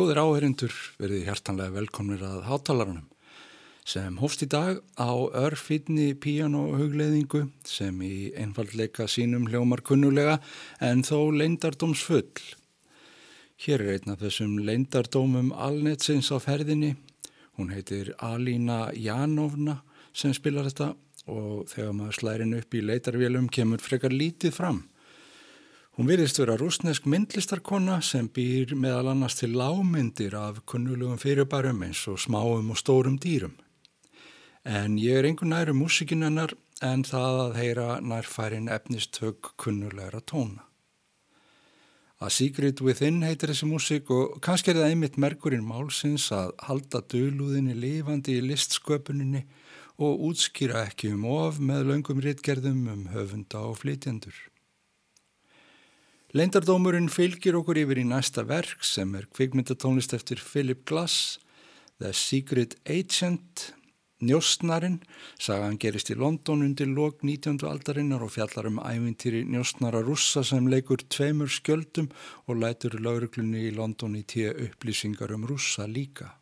Góðir áherindur verið hjartanlega velkomnir að hátalarunum sem hófst í dag á örfýtni píjánuhugleðingu sem í einfallleika sínum hljómar kunnulega en þó leindardóms full. Hér er einn af þessum leindardómum alnetsins á ferðinni. Hún heitir Alína Jánovna sem spilar þetta og þegar maður slærin upp í leitarvélum kemur frekar lítið fram. Hún virðist vera rúsnesk myndlistarkona sem býr meðal annars til lámyndir af kunnulugum fyrirbærum eins og smáum og stórum dýrum. En ég er einhvern næru músikin hennar en það að heyra nærfærin efnistök kunnulegra tóna. A Secret Within heitir þessi músik og kannski er það einmitt merkurinn málsins að halda dölúðinni lifandi í listsköpuninni og útskýra ekki um of með löngum rittgerðum um höfunda og flytjendur. Leindardómurinn fylgir okkur yfir í næsta verk sem er kvikmyndatónlist eftir Philip Glass, The Secret Agent, Njóstnarinn, sagan gerist í London undir lok 19. aldarinnar og fjallar um ævintýri njóstnara russa sem leikur tveimur skjöldum og lætur lauruglunni í London í tíu upplýsingar um russa líka.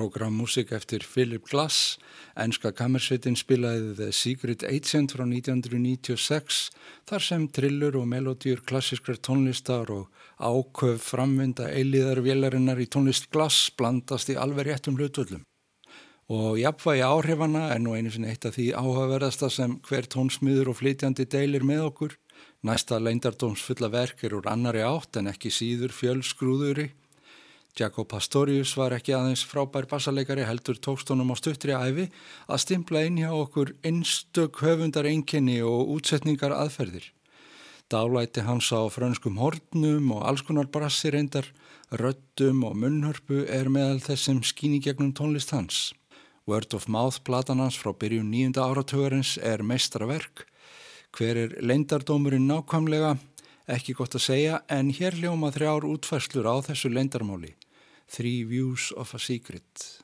Programmúsik eftir Philip Glass, enska kamersveitin spilaði The Secret Agent frá 1996 þar sem trillur og melodýr klassiskrar tónlistar og áköf framvinda eiliðar vélarinnar í tónlist Glass blandast í alveg réttum hlutvöldum. Og jafnvægi áhrifana er nú einu sinni eitt af því áhugaverðasta sem hver tónsmiður og flytjandi deilir með okkur. Næsta leindardóms fulla verk er úr annari átt en ekki síður fjölsgrúðuri Jacob Pastorius var ekki aðeins frábær bassaleikari heldur tókstónum á stuttri æfi að stimpla inn hjá okkur einstök höfundar enginni og útsetningar aðferðir. Dálæti hans á frönskum hornum og alls konar brassi reyndar, röttum og munnhörpu er meðal þessum skíni gegnum tónlist hans. Word of Mouth platan hans frá byrjun nýjunda áratögarins er meistaraverk. Hver er leindardómurinn nákvæmlega? Ekki gott að segja en hér hljóma þrjár útfæslur á þessu leindarmáli. Three Views of a Secret.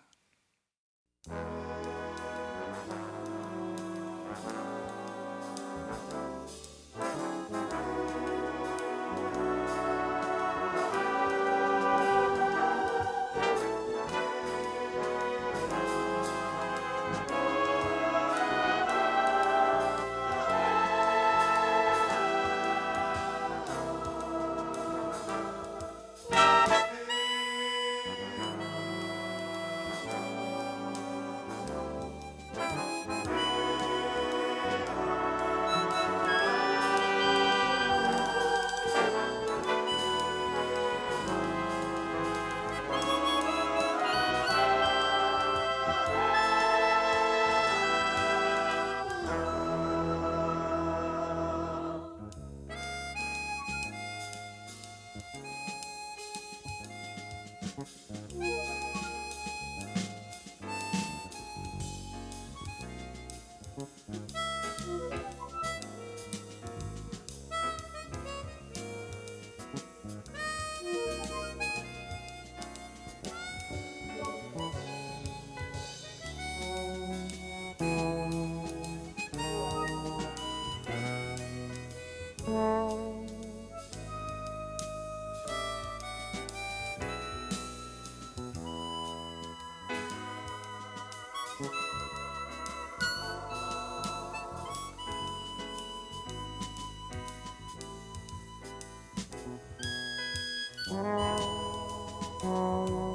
Música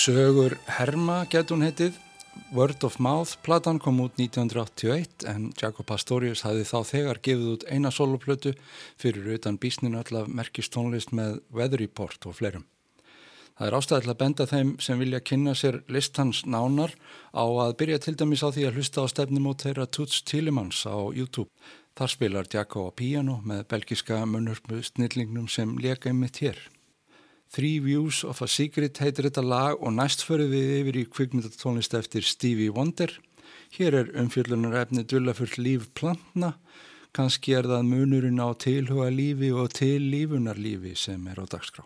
Sögur Herma getur hún heitið. Word of Mouth platan kom út 1981 en Jacob Pastorius hafði þá þegar gefið út eina soloplötu fyrir utan bísninu allar merkistónlist með Weather Report og fleirum. Það er ástæðilega að benda þeim sem vilja kynna sér listans nánar á að byrja til dæmis á því að hlusta á stefnumót þeirra Toots Tillemans á YouTube. Þar spilar Jacob á piano með belgiska munnurmu snillingnum sem leka ymitt hér. Three Views of a Secret heitir þetta lag og næst förum við yfir í kvikmyndatónlist eftir Stevie Wonder. Hér er umfjöllunar efni dullafullt líf plantna, kannski er það munurinn á tilhuga lífi og til lífunarlífi sem er á dagskrá.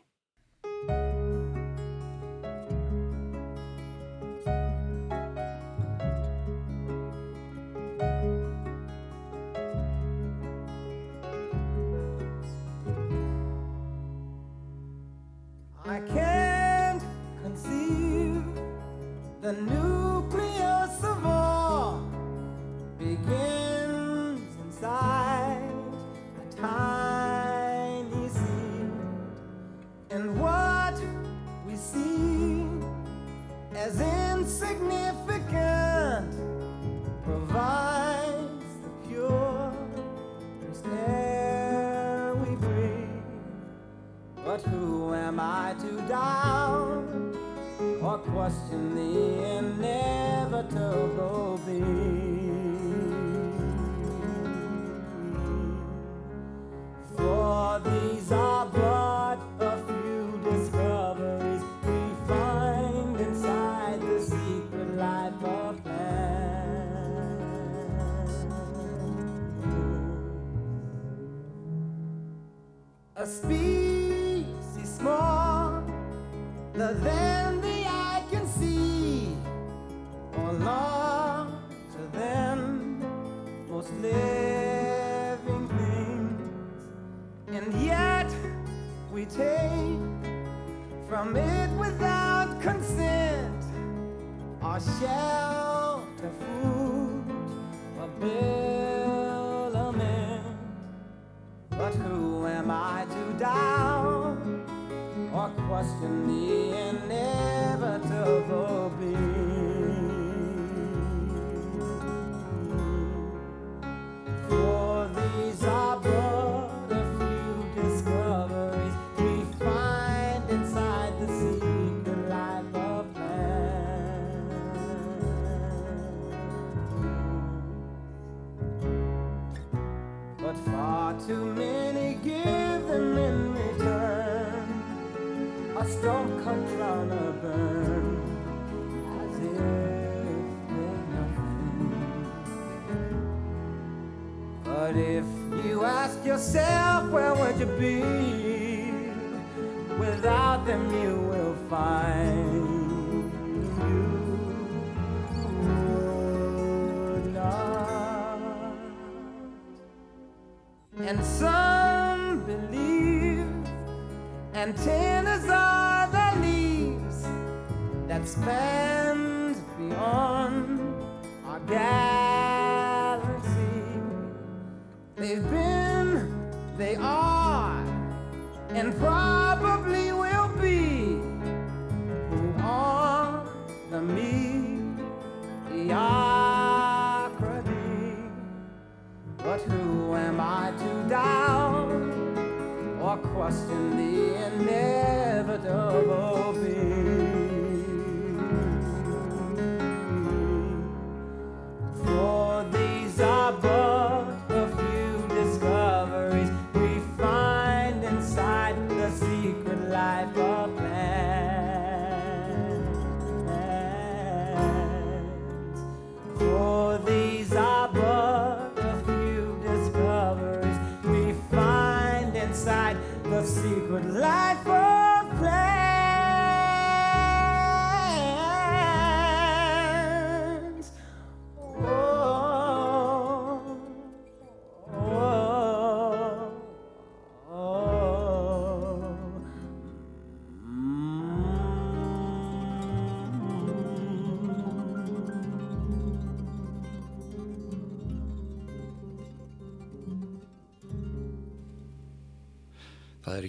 sun.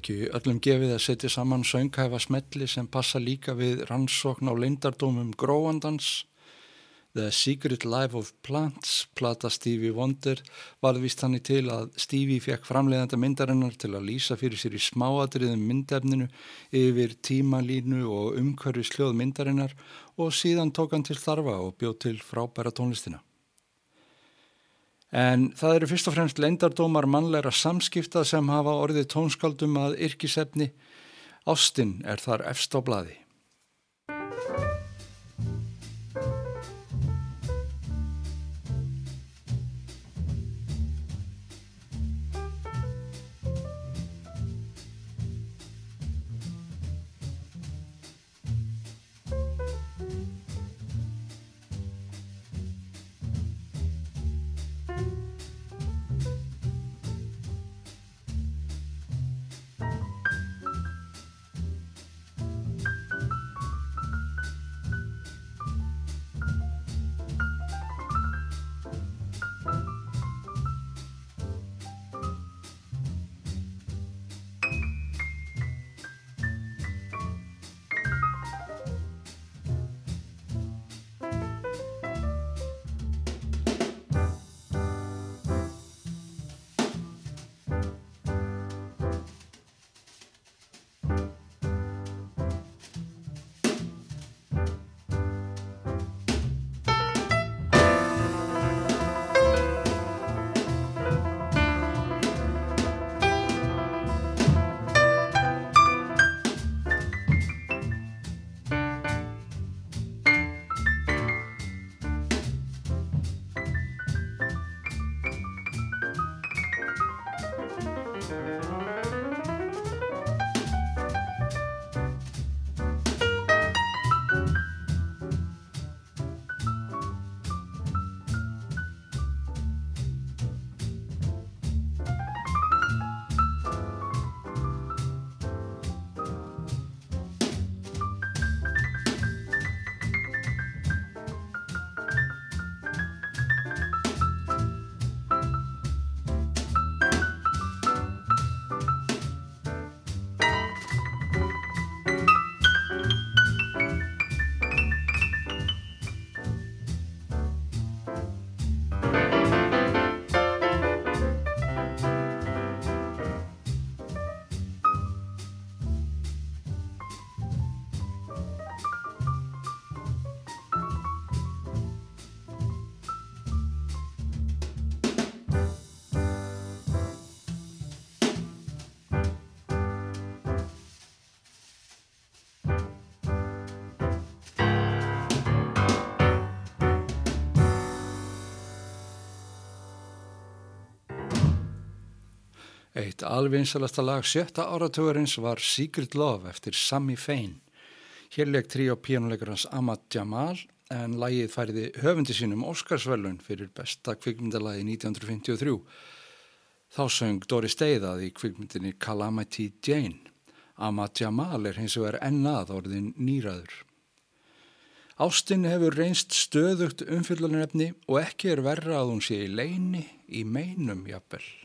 Ekki öllum gefið að setja saman sönghæfa smetli sem passa líka við rannsókn á leindardómum gróandans. The Secret Life of Plants, plata Stevie Wonder, var vist hannig til að Stevie fekk framleiðanda myndarinnar til að lýsa fyrir sér í smáadriðum myndefninu yfir tímalínu og umhverfi sljóð myndarinnar og síðan tók hann til þarfa og bjóð til frábæra tónlistina. En það eru fyrst og fremst leindardómar mannleira samskipta sem hafa orðið tónskaldum að yrkisefni. Ástin er þar efst á bladi. Eitt alvinsalasta lag sjötta áratugurins var Secret Love eftir Sammy Fain. Hér leik trí á píjónuleikarans Ahmad Jamal en lagið færiði höfundi sínum Óskarsvöllun fyrir besta kvikmyndalagi 1953. Þá söng Doris Day það í kvikmyndinni Calamity Jane. Ahmad Jamal er hins vegar ennað orðin nýraður. Ástin hefur reynst stöðugt umfyllunarefni og ekki er verra að hún sé í leini í meinum jafnvel.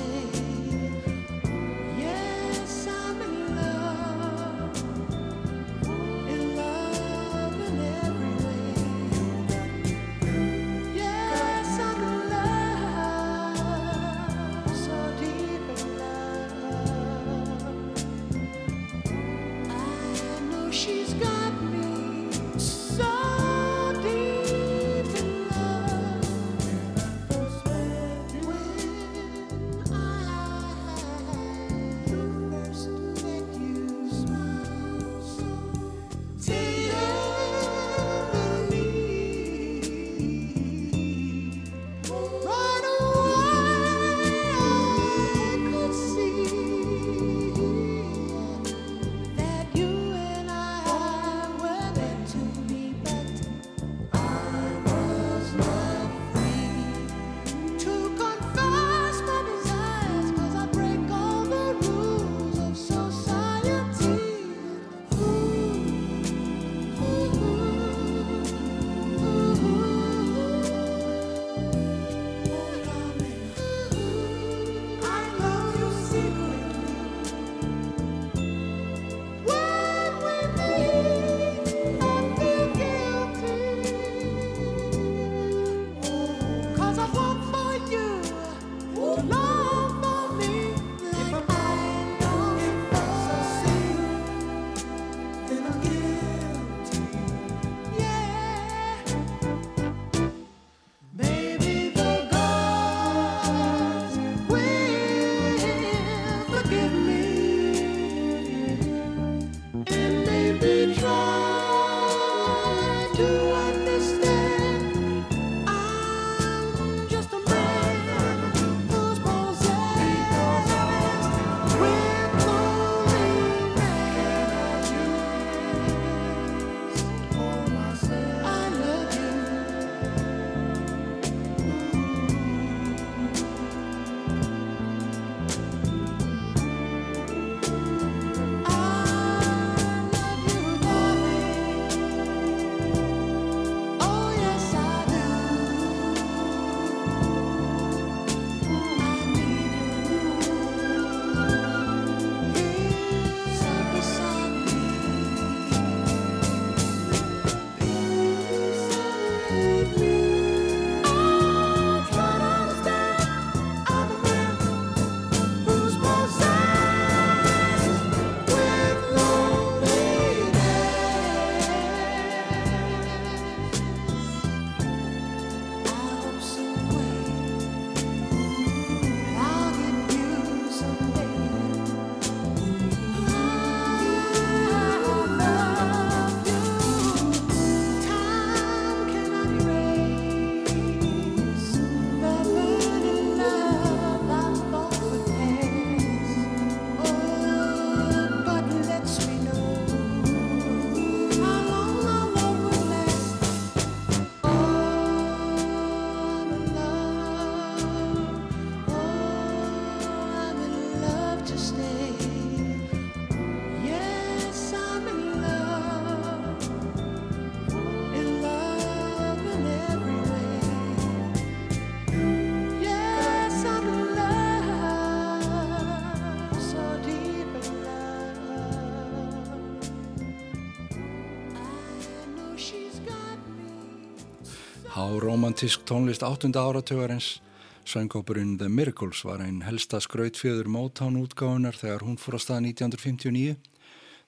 romantísk tónlist 8. áratögarins Söngópurinn The Miracles var einn helsta skrautfjöður Motown útgáðunar þegar hún fór að stað 1959.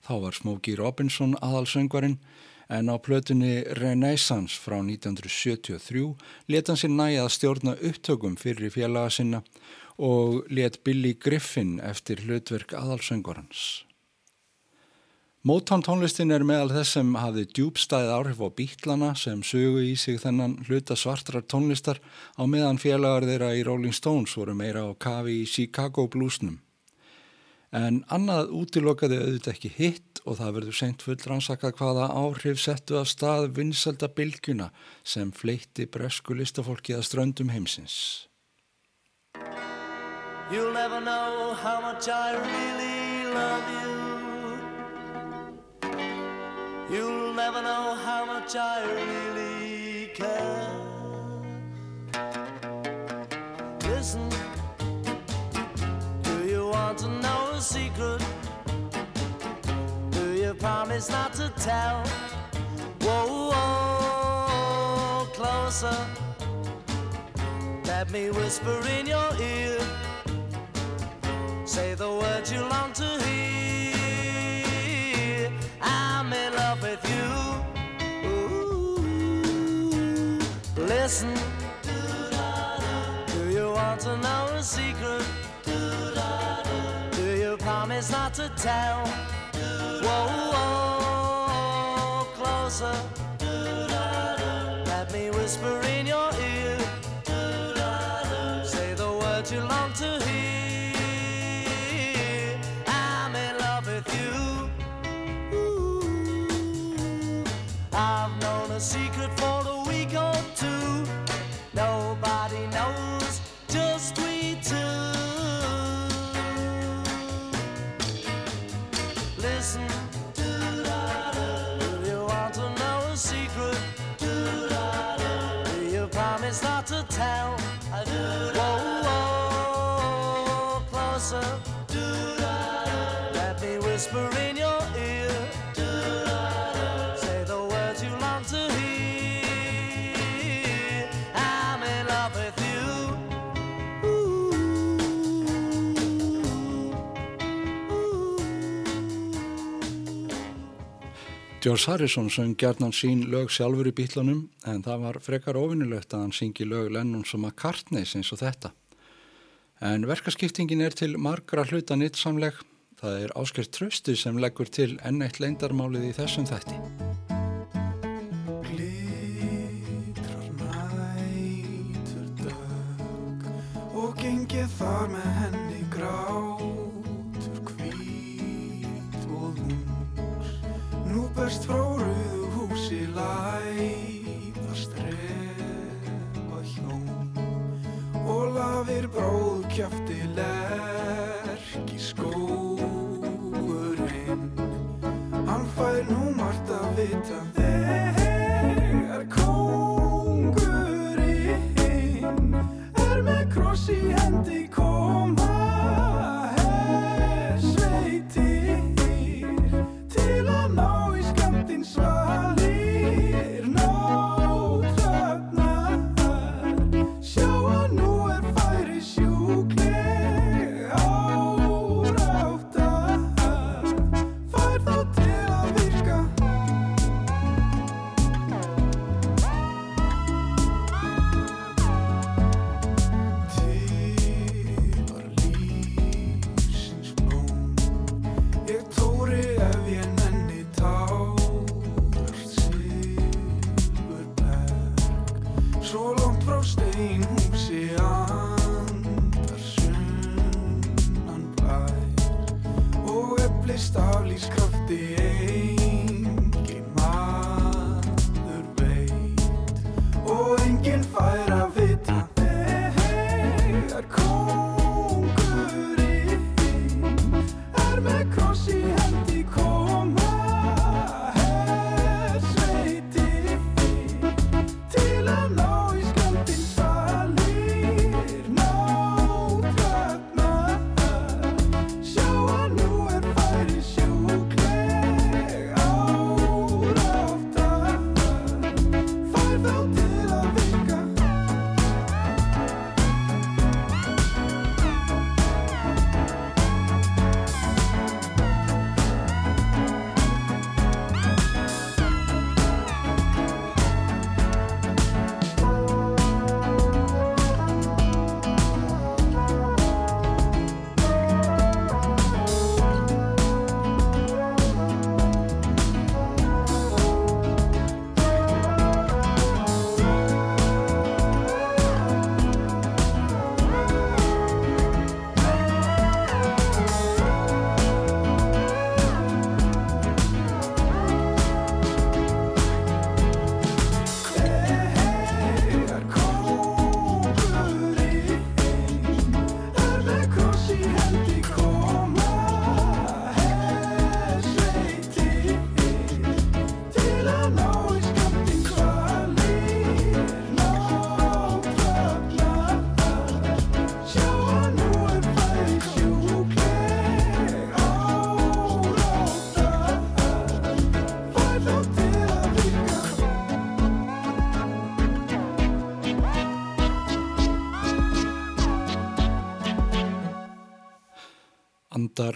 Þá var Smokey Robinson aðalsöngvarinn en á plötunni Renaissance frá 1973 leta hann sér næja að stjórna upptökum fyrir félaga sinna og let Billy Griffin eftir hlutverk aðalsöngvarans. Motown tónlistin er meðal þess sem hafði djúbstæð áhrif á bítlana sem sögu í sig þennan hluta svartrar tónlistar á meðan félagar þeirra í Rolling Stones voru meira á kafi í Chicago bluesnum. En annað útilokaði auðvitað ekki hitt og það verður seint full rannsakað hvaða áhrif settu að stað vinselda bylgjuna sem fleitti bresku listafólki að ströndum heimsins. You'll never know how much I really love you You'll never know how much I really care. Listen, do you want to know a secret? Do you promise not to tell? Whoa, whoa, closer. Let me whisper in your ear. Say the words you long to hear. Listen. Do you want to know a secret? Do you promise not to tell? Whoa, whoa, closer. Let me whisper George Harrison söng gerðnan sín lög sjálfur í bítlunum en það var frekar ofinnilegt að hann syngi lög Lennon sem að Kartneys eins og þetta. En verkaskiptingin er til margra hluta nýttsamleg. Það er áskert tröstu sem leggur til enn eitt leindarmálið í þessum þætti. Glitrar nætur dög og gengið þar með Berst frá rauðu húsi læða strefa hjón og lafir bróð kjafti Og eflist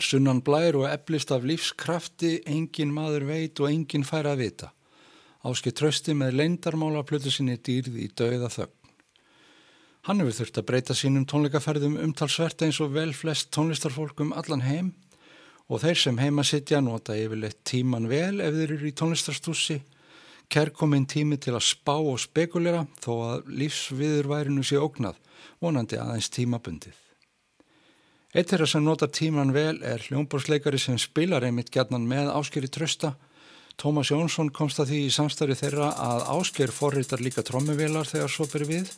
sunnan blær og eflist af lífskrafti, engin maður veit og engin fær að vita. Áski trösti með leindarmála plötu sinni dýrð í dauða þögn. Hann hefur þurft að breyta sínum tónleikaferðum umtalsvert eins og vel flest tónlistarfólk um allan heim og þeir sem heima sitja nota yfirleitt tíman vel ef þeir eru í tónlistarstúsi. Kærkominn tími til að spá og spekulera þó að lífsviðurværinu sé ógnað, vonandi aðeins tímabundið. Eitt þeirra sem nota tíman vel er hljómbórsleikari sem spilar einmitt gætnan með áskeri trösta. Tómas Jónsson komst að því í samstari þeirra að ásker forritar líka trommuvelar þegar svo beri við.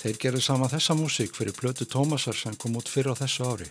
Þeir gerðu sama þessa músík fyrir plötu Tómasar sem kom út fyrir á þessu ári.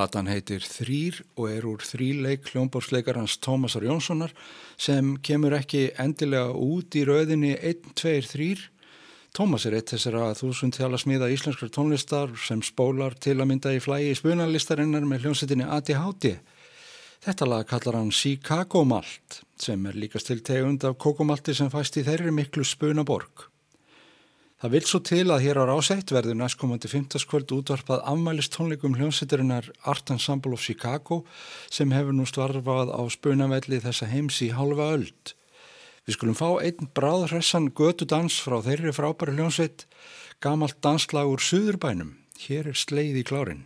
Platan heitir Þrýr og er úr þríleik hljómbórsleikarans Tómasar Jónssonar sem kemur ekki endilega út í rauðinni 1, 2, 3. Tómas er eitt þessara þúsund þjála smiða íslenskar tónlistar sem spólar til að mynda í flægi spunalistarinnar með hljómsettinni ADHD. Þetta lag kallar hann Chicago Malt sem er líkast til tegund af kokomalti sem fæst í þeirri miklu spunaborg. Það vil svo til að hér á rásætt verður næstkomandi 15. kvöld útvarpað afmælist tónleikum hljómsveiturinnar Art Ensemble of Chicago sem hefur nú starfað á spunavelli þessa heims í halva öld. Við skulum fá einn bráðhressan götu dans frá þeirri frábæri hljómsveit, gamalt danslag úr Suðurbænum. Hér er sleið í klárin.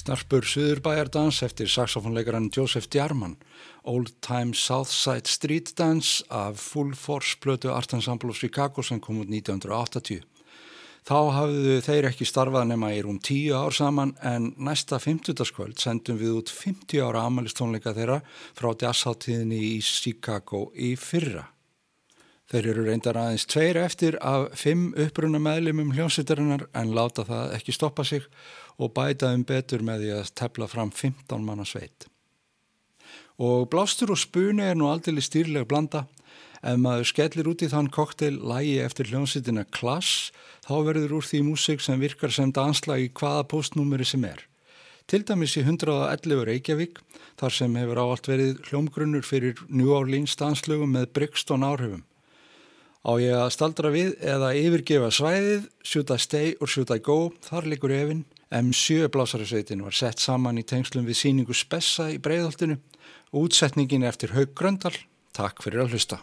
Snarpur Suðurbæjardans eftir saxofónleikaran Joseph Djarman, Old Time Southside Street Dance af Full Force blötu Art Ensemble of Chicago sem kom út 1980. Þá hafðu þeir ekki starfað nema í rúm tíu ár saman en næsta 50. skvöld sendum við út 50 ára amalistónleika þeirra frá jazzháttíðinni í Chicago í fyrra. Þeir eru reyndar aðeins tveir eftir af fimm uppruna meðlimum hljómsveitarinnar en láta það ekki stoppa sig og bæta um betur með því að tefla fram 15 manna sveit. Og blástur og spuni er nú aldrei stýrlega blanda. Ef maður skellir út í þann koktel lægi eftir hljómsveitina klass, þá verður úr því músik sem virkar sem danslag í hvaða postnúmeri sem er. Til dæmis í 111 Reykjavík, þar sem hefur áallt verið hljómgrunnur fyrir New Orleans danslögum með Brixton áhrifum. Á ég að staldra við eða yfirgefa svæðið, should I stay or should I go, þar likur efinn, M7 blásarasveitin var sett saman í tengslum við síningu Spessa í breiðholtinu og útsetningin eftir Haug Gröndal. Takk fyrir að hlusta.